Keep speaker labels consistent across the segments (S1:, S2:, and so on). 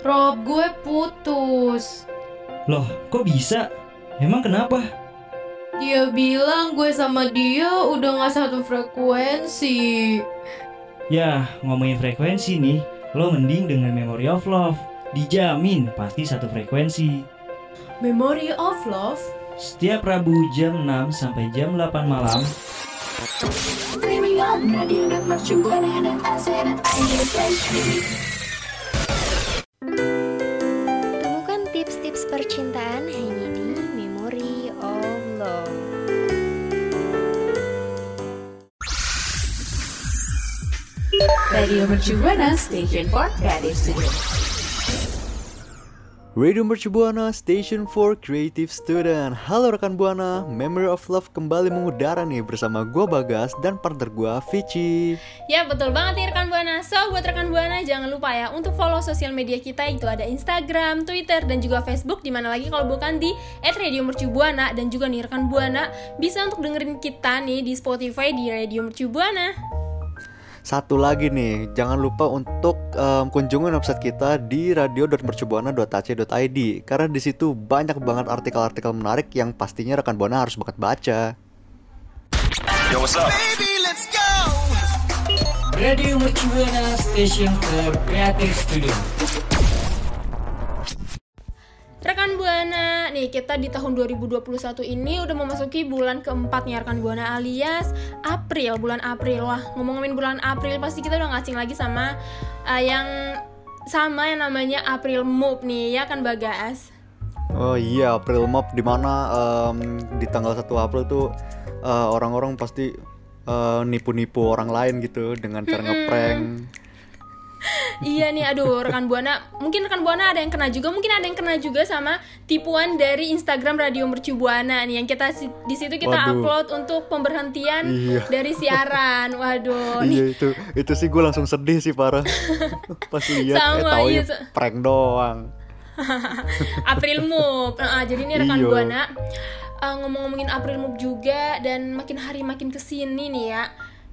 S1: Rob, gue putus.
S2: Loh, kok bisa? Emang kenapa?
S1: Dia bilang gue sama dia udah gak satu frekuensi.
S2: Ya, ngomongin frekuensi nih, lo mending dengan Memory of Love. Dijamin pasti satu frekuensi.
S1: Memory of Love?
S2: Setiap Rabu jam 6 sampai jam 8 malam,
S3: Temukan
S4: Radio Mercu Buana Station for Creative Studio.
S5: Radio Mercu Buana Station for Creative Student Halo rekan Buana, Memory of Love kembali mengudara nih bersama gua Bagas dan partner gua Vici.
S6: Ya betul banget nih rekan Buana. So buat rekan Buana jangan lupa ya Untuk follow sosial media kita Itu ada Instagram, Twitter, dan juga Facebook Di mana lagi kalau bukan di @radiomercubuana. Dan juga nih rekan Buana Bisa untuk dengerin kita nih di Spotify Di Radio Mercu Buana
S5: Satu lagi nih, jangan lupa untuk em, kunjungi website kita di radio.mercubuana.ac.id Karena di situ banyak banget artikel-artikel menarik yang pastinya rekan Buana harus banget baca.
S2: Radio Mercubuana Station for Creative Studio.
S6: Rekan Buana, nih kita di tahun 2021 ini udah memasuki bulan keempat nih rekan Buana alias April, bulan April. Wah, ngomong-ngomongin bulan April pasti kita udah ngasing lagi sama eh, yang sama yang namanya April Move nih ya kan Bagas.
S5: Oh iya, April Mop di mana em, di tanggal 1 April tuh eh, orang-orang pasti eh, nipu-nipu orang lain gitu dengan cara ngeprank
S6: iya nih, aduh rekan Buana, mungkin rekan Buana ada yang kena juga, mungkin ada yang kena juga sama tipuan dari Instagram Radio Mercu Buana nih yang kita di situ kita
S5: Waduh.
S6: upload untuk pemberhentian
S5: Iya.
S6: dari siaran. Waduh, nih
S5: Iya itu itu sih gue langsung sedih sih parah pas lihat eh
S6: Sama,
S5: tahu
S6: iya,
S5: ya
S6: sa-
S5: prank doang.
S6: April Move. Nah, jadi ini rekan
S5: Iya.
S6: Buana uh, ngomong-ngomongin April Move juga dan makin hari makin ke sini nih ya.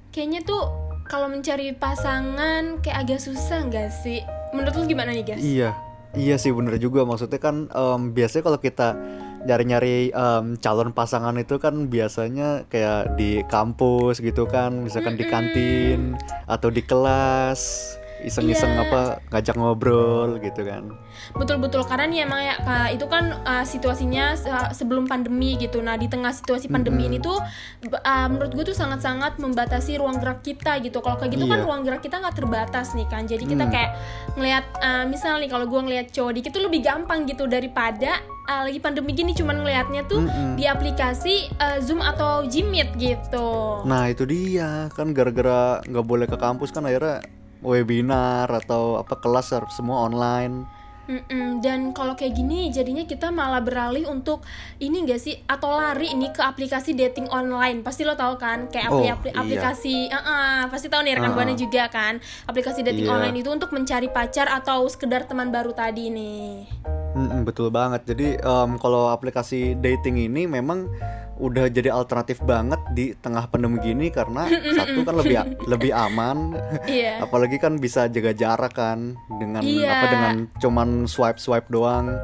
S6: Kayaknya tuh kalau mencari pasangan kayak agak susah nggak sih? Menurut lu gimana nih guys?
S5: Iya. Iya sih bener juga. Maksudnya kan em, biasanya kalau kita nyari-nyari em, calon pasangan itu kan biasanya kayak di kampus gitu kan. Misalkan di kantin atau di kelas iseng-iseng
S6: Iya.
S5: apa ngajak ngobrol gitu kan.
S6: Betul-betul karena nih emang ya Kak, itu kan uh, situasinya se- sebelum pandemi gitu. Nah, di tengah situasi pandemi ini tuh uh, menurut gue tuh sangat-sangat membatasi ruang gerak kita gitu. Kalau kayak gitu kan
S5: Iya.
S6: ruang gerak kita nggak terbatas nih kan. Jadi kita
S5: Hmm.
S6: kayak ngelihat uh, misal nih kalau gue ngelihat cowok dikit tuh lebih gampang gitu daripada uh, lagi pandemi gini cuman ngelihatnya tuh
S5: Mm-mm.
S6: di aplikasi uh, Zoom atau Jimit gitu.
S5: Nah itu dia kan gara-gara nggak boleh ke kampus kan akhirnya webinar atau apa kelas semua online.
S6: Mm-mm, dan kalau kayak gini jadinya kita malah beralih untuk ini enggak sih atau lari ini ke aplikasi dating online pasti lo tahu kan kayak
S5: Oh,
S6: apli- apli-
S5: iya.
S6: aplikasi uh-uh, pasti tahu nih rekan
S5: Uh-uh.
S6: buana juga kan aplikasi dating
S5: Iya.
S6: online itu untuk mencari pacar atau sekedar teman baru tadi nih
S5: Mm-mm, betul banget. Jadi em, kalau aplikasi dating ini memang udah jadi alternatif banget di tengah pandemi gini karena satu kan lebih lebih aman,
S6: iya.
S5: Apalagi kan bisa jaga jarak kan dengan
S6: Iya.
S5: apa dengan cuman swipe swipe doang.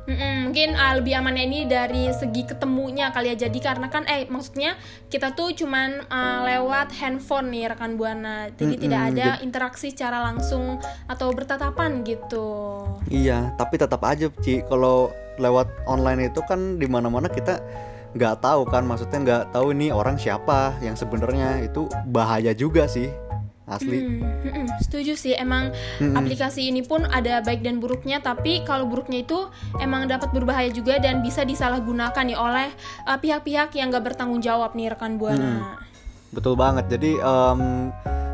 S6: Mm-mm, mungkin uh, lebih amannya ini dari segi ketemunya kali ya. Jadi karena kan eh maksudnya kita tuh cuman uh, lewat handphone nih rekan buana. Jadi
S5: Mm-mm,
S6: tidak ada
S5: jad-
S6: interaksi secara langsung atau bertatapan gitu.
S5: Iya, tapi tetap aja Ci kalau lewat online itu kan di mana-mana kita nggak tahu kan maksudnya nggak tahu ini orang siapa yang sebenarnya itu bahaya juga sih asli.
S6: Hmm, hmm, hmm, setuju sih emang
S5: Mm-mm.
S6: aplikasi ini pun ada baik dan buruknya tapi kalau buruknya itu emang dapat berbahaya juga dan bisa disalahgunakan nih oleh uh, pihak-pihak yang gak bertanggung jawab nih rekan buana.
S5: Betul banget. Jadi em,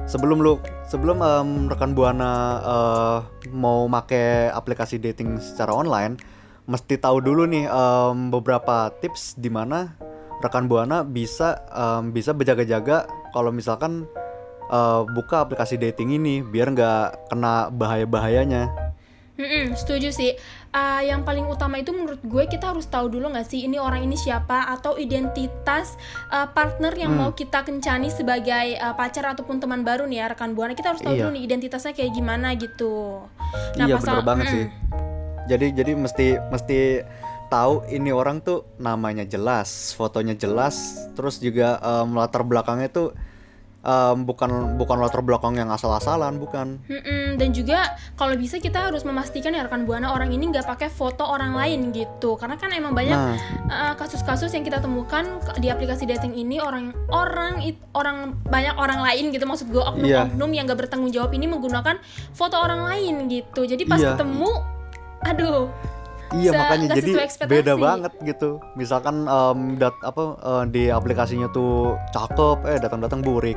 S5: sebelum lu sebelum em, rekan buana eh, mau make aplikasi dating secara online, mesti tahu dulu nih em, beberapa tips di mana rekan buana bisa em, bisa berjaga-jaga kalau misalkan eh, buka aplikasi dating ini biar nggak kena bahaya-bahayanya.
S6: Mm-mm, setuju sih. Uh, yang paling utama itu menurut gue kita harus tahu dulu nggak sih ini orang ini siapa atau identitas uh, partner yang
S5: Hmm.
S6: mau kita kencani sebagai uh, pacar ataupun teman baru nih ya rekan buana kita harus tahu
S5: Iya.
S6: dulu nih identitasnya kayak gimana gitu.
S5: iya
S6: pasal-
S5: bener banget
S6: mm,
S5: sih. Jadi jadi mesti mesti tahu ini orang tuh namanya jelas, fotonya jelas, terus juga em, latar belakangnya tuh em, bukan bukan latar belakang yang asal-asalan, bukan.
S6: Mm-mm, dan juga kalau bisa kita harus memastikan ya rekan buana orang ini nggak pakai foto orang lain gitu. Karena kan emang banyak
S5: Nah,
S6: uh, kasus-kasus yang kita temukan di aplikasi dating ini orang orang it- orang banyak orang lain gitu. Maksud gue oknum-oknum yang gak bertanggung jawab ini menggunakan foto orang lain gitu. Jadi pas
S5: Iya.
S6: ketemu aduh
S5: iya
S6: Bisa
S5: makanya jadi beda banget gitu. Misalkan em, dat apa eh, di aplikasinya tuh cakep, eh datang-datang burik.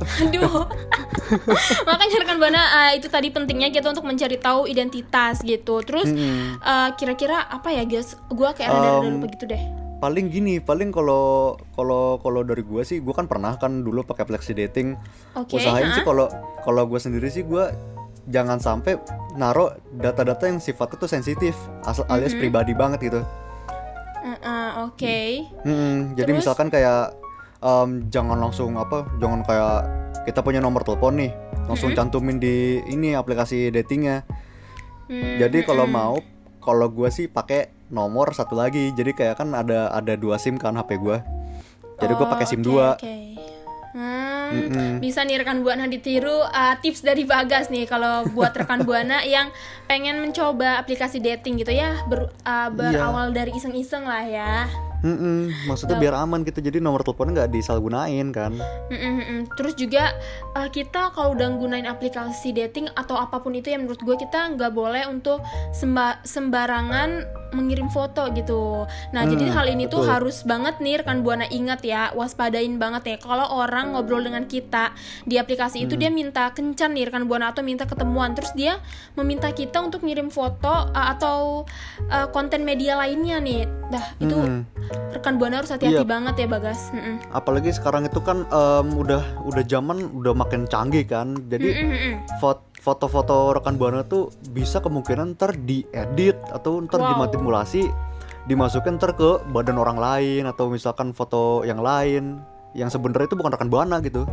S6: aduh makanya rekan buana uh, itu tadi pentingnya kita untuk mencari tahu identitas gitu terus
S5: Mm-mm.
S6: uh, kira-kira apa ya guys gue kayak rada-rada
S5: Um,
S6: lupa gitu deh
S5: paling gini paling kalau kalau kalau dari gua sih gua kan pernah kan dulu pakai aplikasi dating
S6: oke
S5: usahain
S6: ha?
S5: sih kalau kalau gue sendiri sih gue jangan sampai naro data-data yang sifatnya tuh sensitif asal alias
S6: Mhm.
S5: pribadi banget gitu
S6: Uh-uh, oke
S5: Mm, jadi
S6: Terus?
S5: misalkan kayak em, jangan langsung apa jangan kayak kita punya nomor telepon nih langsung
S6: Mhm.
S5: cantumin di ini aplikasi datingnya
S6: Hmm,
S5: jadi kalau
S6: mm-mm.
S5: mau kalau gue sih pakai nomor satu lagi jadi kayak kan ada ada dua sim kan HP gue jadi gue
S6: Oh,
S5: pakai sim
S6: oke,
S5: dua
S6: oke. Hmm,
S5: Mm-mm.
S6: bisa nih rekan buana ditiru uh, tips dari Bagas nih kalau buat rekan buana yang pengen mencoba aplikasi dating gitu ya ber- uh, berawal dari iseng-iseng lah ya.
S5: Mm-mm, maksudnya
S6: Gak-
S5: biar aman gitu jadi nomor teleponnya nggak disalahgunain kan
S6: Mm-mm, mm-mm. Terus juga uh, kita kalau udah gunain aplikasi dating atau apa pun itu yang menurut gue kita nggak boleh untuk semba- sembarangan mengirim foto gitu. Nah
S5: Hmm,
S6: jadi hal ini tuh
S5: betul.
S6: harus banget nih rekan buana ingat ya waspadain banget ya kalau orang ngobrol dengan kita di aplikasi itu
S5: Hmm.
S6: dia minta kencan nih rekan buana atau minta ketemuan terus dia meminta kita untuk ngirim foto uh, atau uh, konten media lainnya nih. Dah itu
S5: Mm-mm.
S6: rekan buana harus hati-hati
S5: Iya.
S6: banget ya Bagas. Mm-mm.
S5: apalagi sekarang itu kan em, udah udah zaman udah makin canggih kan jadi
S6: Mm-mm, mm-mm.
S5: fot- foto-foto rekan buana tuh bisa kemungkinan ntar diedit atau ntar
S6: Wow.
S5: dimanipulasi dimasukin ntar ke badan orang lain atau misalkan foto yang lain yang sebenarnya itu bukan rekan buana gitu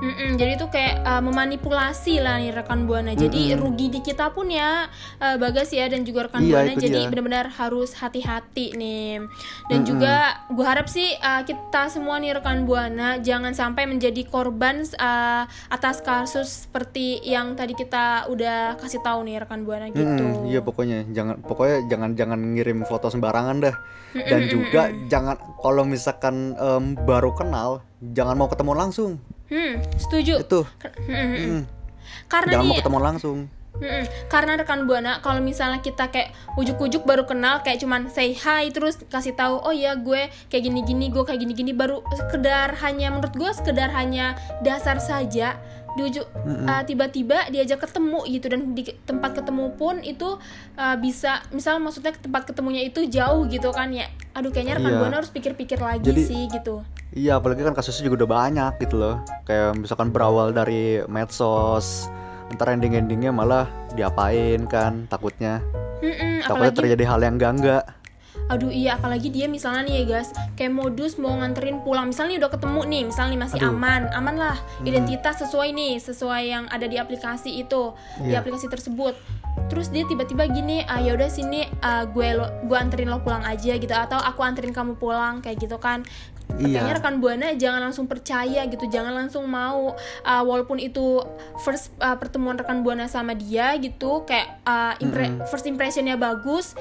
S6: Mm-mm, jadi itu kayak uh, memanipulasi lah nih rekan buana. Jadi
S5: Mm-mm.
S6: rugi di kita pun ya uh, Bagas ya dan juga rekan
S5: Iya,
S6: buana. Jadi benar-benar harus hati-hati nih. Dan
S5: Mm-mm.
S6: juga gue harap sih uh, kita semua nih rekan buana jangan sampai menjadi korban uh, atas kasus seperti yang tadi kita udah kasih tahu nih rekan buana gitu.
S5: Mm-mm, iya pokoknya jangan pokoknya jangan jangan ngirim foto sembarangan dah
S6: Mm-mm,
S5: dan juga jangan kalau misalkan em, baru kenal jangan mau ketemu langsung
S6: Hmm, setuju.
S5: itu
S6: Mm, mm, mm.
S5: mm,
S6: Karena
S5: jangan
S6: nih
S5: mau ketemu langsung
S6: Mm-mm. Karena rekan buana kalau misalnya kita kayak ujuk-ujuk baru kenal kayak cuman say hi terus kasih tahu oh ya gue kayak gini-gini gue kayak gini-gini baru sekedar hanya menurut gue sekedar hanya dasar saja diujuk
S5: Mm-mm.
S6: uh, tiba-tiba diajak ketemu gitu dan di tempat ketemu pun itu uh, bisa misal maksudnya tempat ketemunya itu jauh gitu kan ya aduh kayaknya rekan
S5: Iya.
S6: buana harus pikir-pikir lagi
S5: Jadi-
S6: sih gitu
S5: Iya, apalagi kan kasusnya juga udah banyak gitu loh. Kayak misalkan berawal dari medsos, ntar ending-endingnya malah diapain kan, takutnya.
S6: Mm-mm,
S5: Takutnya
S6: apalagi
S5: terjadi hal yang enggak-enggak.
S6: Aduh iya apalagi dia misalnya nih ya guys Kayak modus mau nganterin pulang Misalnya udah ketemu nih Misalnya nih masih
S5: Aduh.
S6: aman Aman lah
S5: Hmm.
S6: Identitas sesuai nih Sesuai yang ada di aplikasi itu Di
S5: Iya.
S6: aplikasi tersebut Terus dia tiba-tiba gini ah yaudah sini ah, gue lo, gue anterin lo pulang aja gitu Atau aku anterin kamu pulang Kayak gitu kan Kayaknya
S5: Iya.
S6: rekan buana jangan langsung percaya gitu, jangan langsung mau uh, walaupun itu first uh, pertemuan rekan buana sama dia gitu, kayak uh, impre-
S5: Mm-mm.
S6: first impressionnya bagus.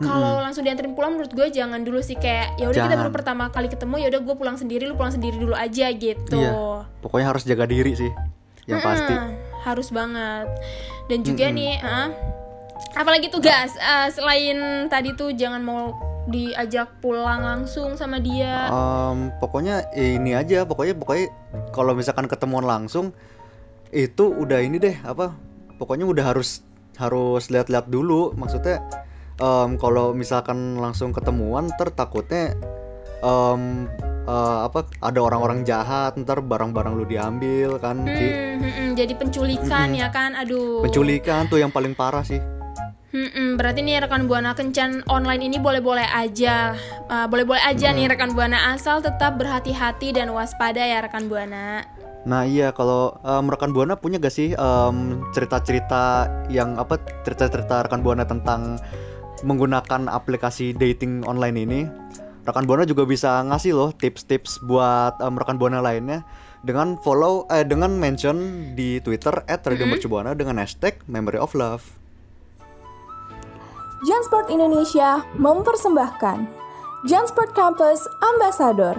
S6: Kalau langsung dianterin pulang menurut gue jangan dulu sih kayak ya udah kita baru pertama kali ketemu ya udah gue pulang sendiri lu pulang sendiri dulu aja gitu.
S5: Iya. Pokoknya harus jaga diri sih. Yang pasti.
S6: Mm-mm, harus banget. Dan juga
S5: Mm-mm.
S6: nih, ah, apalagi tuh guys, ah, selain tadi tuh jangan mau diajak pulang langsung sama dia.
S5: Em, pokoknya ini aja, pokoknya pokoknya kalau misalkan ketemuan langsung itu udah ini deh apa? Pokoknya udah harus harus lihat-lihat dulu. Maksudnya em, kalau misalkan langsung ketemuan, ntar takutnya em, eh, apa? Ada orang-orang jahat, ntar barang-barang lu diambil kan? Ki.
S6: Hmm, hmm, hmm, jadi penculikan
S5: Mm-mm.
S6: ya kan, aduh.
S5: Penculikan tuh yang paling parah sih.
S6: Hmm, hmm, berarti nih rekan buana kencan online ini boleh-boleh aja, Uh, boleh-boleh aja nih rekan buana asal tetap berhati-hati dan waspada ya rekan buana.
S5: Nah iya kalau em, rekan buana punya gak sih em, cerita-cerita yang apa cerita-cerita rekan buana tentang menggunakan aplikasi dating online ini? Rekan buana juga bisa ngasih loh tips-tips buat em, rekan buana lainnya dengan follow eh dengan mention di Twitter @radiomercubuana dengan hashtag Memory of Love.
S7: Jansport Indonesia mempersembahkan Jansport Campus Ambassador.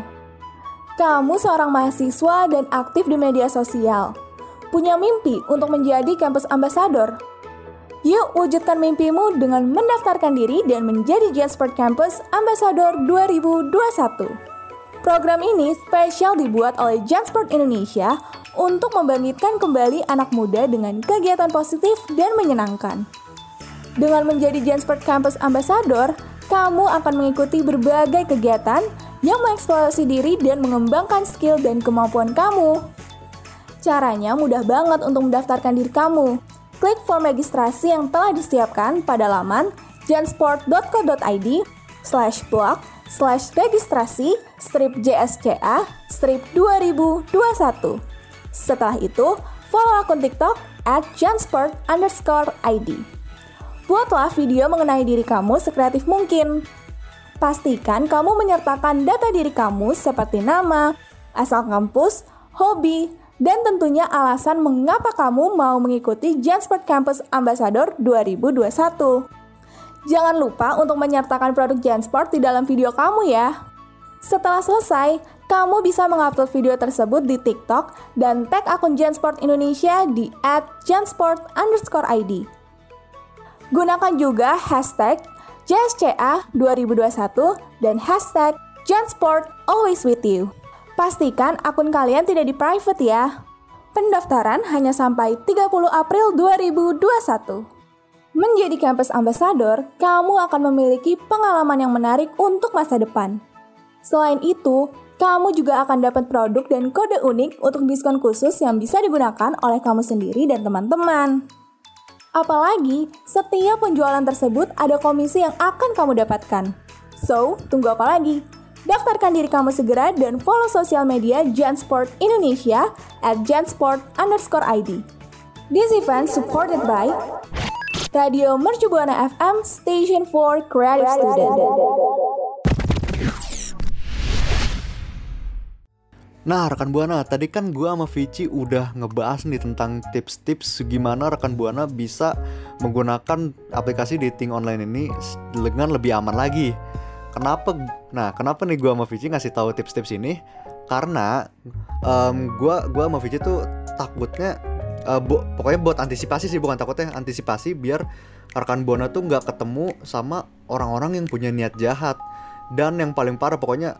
S7: Kamu seorang mahasiswa dan aktif di media sosial. Punya mimpi untuk menjadi kampus ambassador? Yuk wujudkan mimpimu dengan mendaftarkan diri dan menjadi Jansport Campus Ambassador 2021. Program ini spesial dibuat oleh Jansport Indonesia untuk membangkitkan kembali anak muda dengan kegiatan positif dan menyenangkan. Dengan menjadi Jansport Campus Ambassador, kamu akan mengikuti berbagai kegiatan yang mengeksplorasi diri dan mengembangkan skill dan kemampuan kamu. Caranya mudah banget untuk mendaftarkan diri kamu. Klik form registrasi yang telah disiapkan pada laman jansport.co.id slash blog slash registrasi strip JSCA strip 2021. Setelah itu, follow akun TikTok at jansport underscore ID. Buatlah video mengenai diri kamu sekreatif mungkin. Pastikan kamu menyertakan data diri kamu seperti nama, asal kampus, hobi, dan tentunya alasan mengapa kamu mau mengikuti Jansport Campus Ambassador 2021. Jangan lupa untuk menyertakan produk Jansport di dalam video kamu ya. Setelah selesai, kamu bisa mengupload video tersebut di TikTok dan tag akun Jansport Indonesia di @jansport_id. Gunakan juga hashtag JSCA 2021 dan hashtag Jansport Always With You. Pastikan akun kalian tidak di private ya. Pendaftaran hanya sampai 30 April 2021. Menjadi campus ambassador, kamu akan memiliki pengalaman yang menarik untuk masa depan. Selain itu, kamu juga akan dapat produk dan kode unik untuk diskon khusus yang bisa digunakan oleh kamu sendiri dan teman-teman. Apalagi, setiap penjualan tersebut ada komisi yang akan kamu dapatkan. So, tunggu apa lagi? Daftarkan diri kamu segera dan follow sosial media Jansport Indonesia at jansport underscore ID. This event supported by Radio Mercu Buana FM Station for Creative Student.
S5: Nah, rekan Buana, tadi kan gua sama Vici udah ngebahas nih tentang tips-tips gimana rekan Buana bisa menggunakan aplikasi dating online ini dengan lebih aman lagi. Kenapa? Nah, kenapa nih gua sama Vici ngasih tahu tips-tips ini? Karena em, gua gua sama Vici tuh takutnya eh, bo- pokoknya buat antisipasi sih bukan takutnya antisipasi biar rekan Buana tuh nggak ketemu sama orang-orang yang punya niat jahat dan yang paling parah pokoknya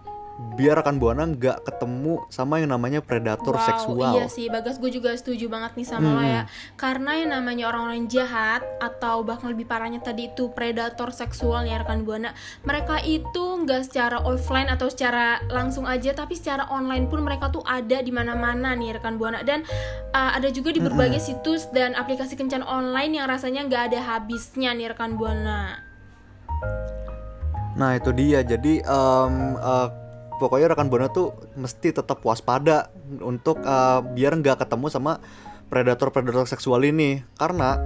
S5: biar rekan buana nggak ketemu sama yang namanya predator
S6: Wow,
S5: seksual.
S6: Iya sih, Bagas gue juga setuju banget nih sama lo ya. Karena yang namanya orang-orang jahat atau bahkan lebih parahnya tadi itu predator seksual nih rekan buana, mereka itu nggak secara offline atau secara langsung aja, tapi secara online pun mereka tuh ada di mana-mana nih rekan buana dan uh, ada juga di berbagai situs dan aplikasi kencan online yang rasanya nggak ada habisnya nih rekan buana.
S5: Nah itu dia. Jadi em, eh, pokoknya rekan buana tuh mesti tetap waspada untuk eh, biar nggak ketemu sama predator-predator seksual ini. Karena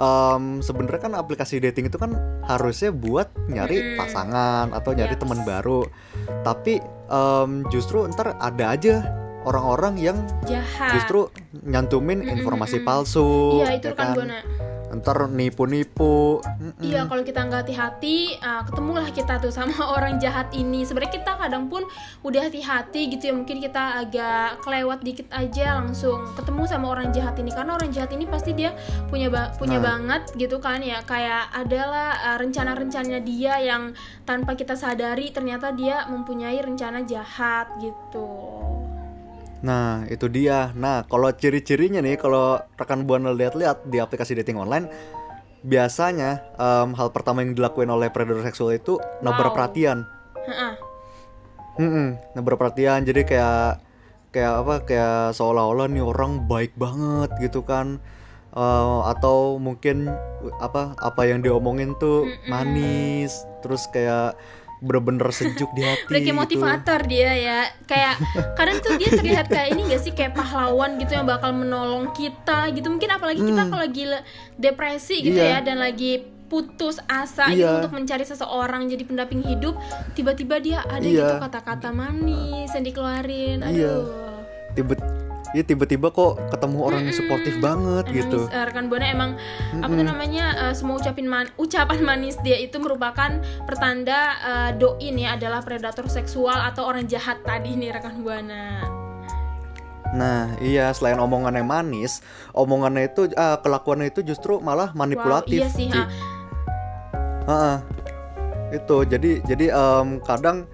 S5: em, sebenarnya kan aplikasi dating itu kan harusnya buat nyari
S6: Mm-mm.
S5: pasangan atau nyari
S6: Yaps.
S5: teman baru. Tapi em, justru ntar ada aja orang-orang yang
S6: Jahat.
S5: justru nyantumin informasi palsu.
S6: Iya itu
S5: ya
S6: rekan
S5: kan? Ntar nipu-nipu.
S6: Iya, kalau kita nggak hati-hati, uh, ketemulah kita tuh sama orang jahat ini. Sebenarnya kita kadang pun udah hati-hati gitu ya, mungkin kita agak kelewat dikit aja langsung ketemu sama orang jahat ini. Karena orang jahat ini pasti dia punya ba- punya
S5: Nah.
S6: banget gitu kan ya, kayak adalah uh, rencana-rencananya dia yang tanpa kita sadari ternyata dia mempunyai rencana jahat gitu.
S5: Nah, itu dia. Nah, kalau ciri-cirinya nih, kalau rekan buana lihat-lihat di aplikasi dating online, biasanya em, hal pertama yang dilakuin oleh predator seksual itu nebar
S6: Wow.
S5: perhatian.
S6: Heeh.
S5: Mm-mm, nebar perhatian. Jadi kayak kayak apa? Kayak seolah-olah nih orang baik banget gitu kan. Eh, atau mungkin apa apa yang diomongin tuh manis. Terus kayak bener-bener sejuk di hati
S6: Udah kayak
S5: gitu.
S6: motivator dia ya Kayak kadang tuh dia terlihat kayak ini gak sih Kayak pahlawan gitu yang bakal menolong kita gitu Mungkin apalagi kita
S5: Hmm.
S6: kalau lagi depresi gitu
S5: Iya.
S6: ya Dan lagi putus asa gitu
S5: Iya.
S6: untuk mencari seseorang jadi pendamping hidup Tiba-tiba dia ada
S5: Iya.
S6: gitu kata-kata manis yang dikeluarin
S5: Iya.
S6: Aduh
S5: tiba ya tiba-tiba kok ketemu orang yang suportif banget
S6: Emang
S5: gitu
S6: eh, rekan buana emang apa tuh namanya eh, semua ucapin man- ucapan manis dia itu merupakan pertanda eh, doi nih adalah predator seksual atau orang jahat tadi nih rekan buana.
S5: nah iya selain omongannya manis omongannya itu ah, kelakuannya itu justru malah manipulatif
S6: Wow, iya sih, ha.
S5: Ha-ha. itu jadi jadi em, kadang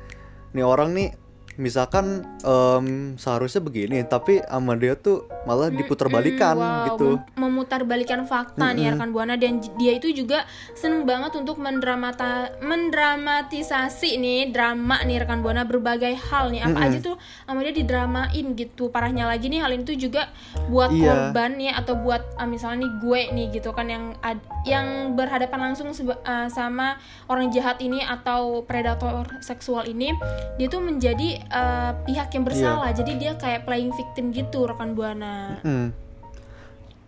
S5: nih orang nih misalkan em, seharusnya begini tapi sama dia tuh malah diputar balikan
S6: Mm-mm, wow,
S5: gitu
S6: mem- memutarbalikan fakta nih rekan buana dan dia itu juga seneng banget untuk mendramata mendramatisasi nih drama nih rekan buana berbagai hal nih apa
S5: Mm-mm.
S6: aja tuh sama dia didramain gitu parahnya lagi nih hal itu juga buat
S5: Iya.
S6: korban nih atau buat uh, misalnya nih gue nih gitu kan yang ad- yang berhadapan langsung uh, sama orang jahat ini atau predator seksual ini dia tuh menjadi uh, pihak yang bersalah jadi dia kayak playing victim gitu rekan buana
S5: Hmm.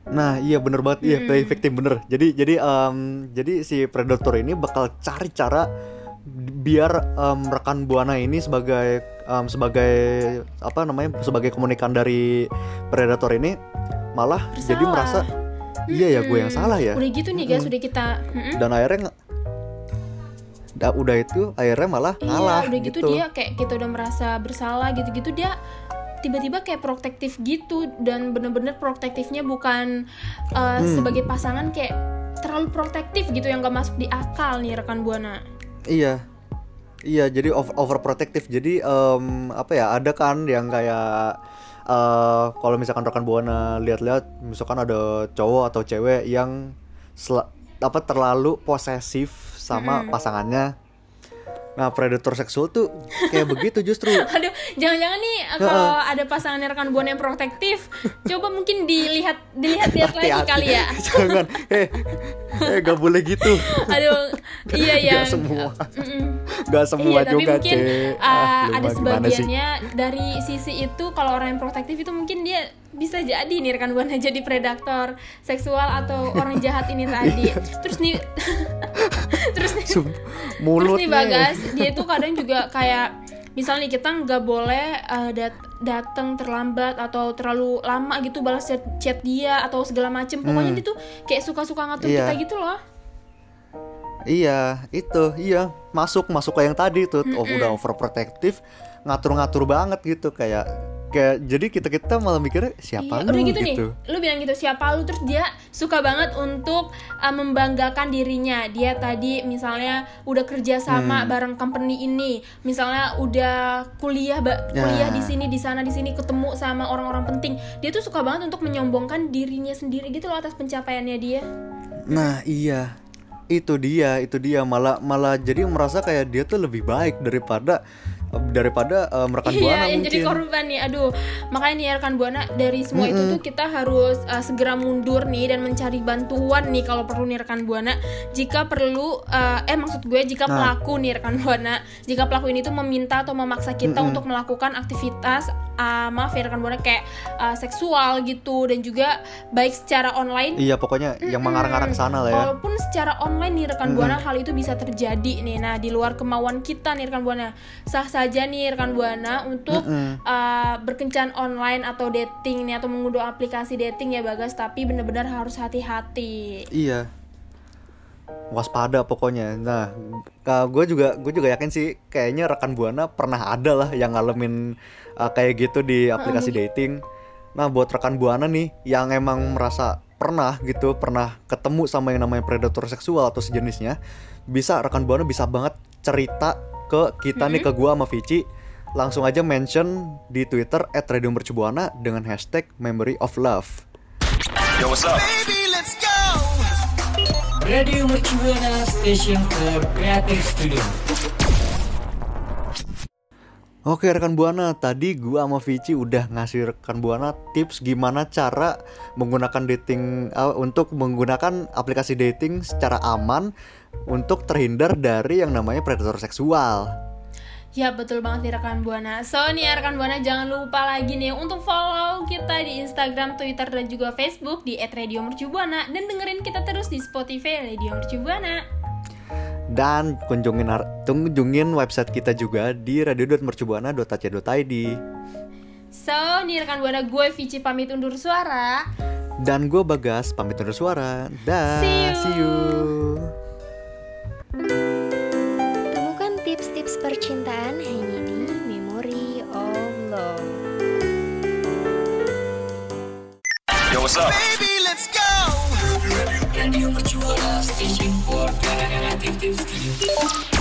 S5: Nah iya bener banget iya play victim bener jadi jadi em, jadi si predator ini bakal cari cara biar em, rekan buana ini sebagai em, sebagai apa namanya sebagai komunikan dari predator ini malah jadi
S6: Bersalah.
S5: merasa iya ya gue yang
S6: Hmm.
S5: salah ya
S6: Udah gitu nih guys, udah kita mm-mm.
S5: dan akhirnya da- udah itu akhirnya malah
S6: Iya,
S5: ngalah
S6: udah gitu, dia kayak kita udah merasa bersalah gitu-gitu dia tiba-tiba kayak protektif gitu dan bener-bener protektifnya bukan uh,
S5: Hmm.
S6: sebagai pasangan kayak terlalu protektif gitu yang gak masuk di akal nih rekan buana.
S5: Iya. Iya, jadi over overprotective. Jadi em, apa ya? Ada kan yang kayak eh kalau misalkan rekan buana lihat-lihat, misalkan ada cowok atau cewek yang apa terlalu posesif sama pasangannya. Nah, predator seksual tuh kayak begitu justru.
S6: Aduh, jangan-jangan nih uh, kalau ada pasangan rekan buana yang protektif, coba mungkin dilihat dilihat-lihat lagi
S5: Hati-hati.
S6: kali ya.
S5: Jangan. Eh, eh gak boleh gitu.
S6: Aduh, iya ya.
S5: Gak semua. Gak semua
S6: iya,
S5: juga,
S6: mungkin uh,
S5: Ah, lu
S6: ada sebagiannya dari sisi itu kalau orang yang protektif itu mungkin dia bisa jadi nih rekan buana jadi predator seksual atau orang jahat ini tadi. Terus nih terus nih
S5: Sum-
S6: terus
S5: Mulutnya.
S6: nih Bagas, dia itu kadang juga kayak misalnya kita nggak boleh uh, dat datang terlambat atau terlalu lama gitu balas chat, chat dia atau segala macem pokoknya dia tuh kayak suka-suka ngatur
S5: Hmm. Iya.
S6: kita gitu loh
S5: Iya, itu, iya masuk masuk ke yang tadi tuh, oh, udah overprotective, ngatur-ngatur banget gitu kayak kayak jadi kita kita malah mikirnya siapa
S6: Iya,
S5: lu
S6: udah gitu, nih, lu bilang gitu siapa lu terus dia suka banget untuk uh, membanggakan dirinya. Dia tadi misalnya udah kerja sama
S5: Hmm.
S6: bareng company ini, misalnya udah kuliah ba-
S5: Ya.
S6: kuliah di sini di sana di sini ketemu sama orang-orang penting. Dia tuh suka banget untuk menyombongkan dirinya sendiri gitu loh atas pencapaiannya dia.
S5: Nah iya, itu dia, itu dia malah malah jadi merasa kayak dia tuh lebih baik daripada daripada eh, rekan buana
S6: Iya,
S5: mungkin.
S6: jadi korban nih. Aduh, makanya nih rekan buana dari semua itu tuh kita harus uh, segera mundur nih dan mencari bantuan nih kalau perlu nih rekan buana. Jika perlu, uh, eh maksud gue jika
S5: Nah.
S6: pelaku nih rekan buana, jika pelaku ini tuh meminta atau memaksa kita untuk melakukan aktivitas uh, maaf ya rekan buana kayak uh, seksual gitu dan juga baik secara online
S5: Iya pokoknya yang mengarah-arah ke sana lah ya.
S6: Walaupun secara online nih rekan buana hal itu bisa terjadi nih. Nah di luar kemauan kita nih rekan buana sah saja nih rekan buana untuk uh, berkencan online atau dating nih atau mengunduh aplikasi dating ya bagas. Tapi benar-benar harus hati-hati.
S5: Iya. Waspada pokoknya. Nah, gue juga gue juga yakin sih kayaknya rekan buana pernah ada lah yang ngalamin uh, kayak gitu di aplikasi dating. Nah, buat rekan buana nih yang emang merasa pernah gitu, pernah ketemu sama yang namanya predator seksual atau sejenisnya, bisa rekan buana bisa banget cerita ke kita nih ke gua sama Vici. Langsung aja mention di Twitter @radiomercubuana dengan hashtag Memory of Love.
S2: Radio Mercubuana Station for Creative Studio.
S5: Oke rekan Buana, tadi gua sama Vici udah ngasih rekan Buana tips gimana cara menggunakan dating uh, untuk menggunakan aplikasi dating secara aman untuk terhindar dari yang namanya predator seksual.
S6: Ya betul banget nih rekan Buana. So nih ya, rekan Buana jangan lupa lagi nih Untuk follow kita di Instagram, Twitter, dan juga Facebook Di @radiomercubuana Dan dengerin kita terus di Spotify Radio Mercubuana
S5: Dan kunjungin kunjungin website kita juga di radio.mercubuana.ac.id.
S6: So nih rekan Buana gue Vici pamit undur suara
S5: Dan gue Bagas pamit undur suara. Dah,
S6: See you.
S5: see you.
S3: Temukan tips-tips percintaan hanya di Memory of Love.
S8: Yo, what's up?
S9: Radio Mercubuana Station for Creative Studio.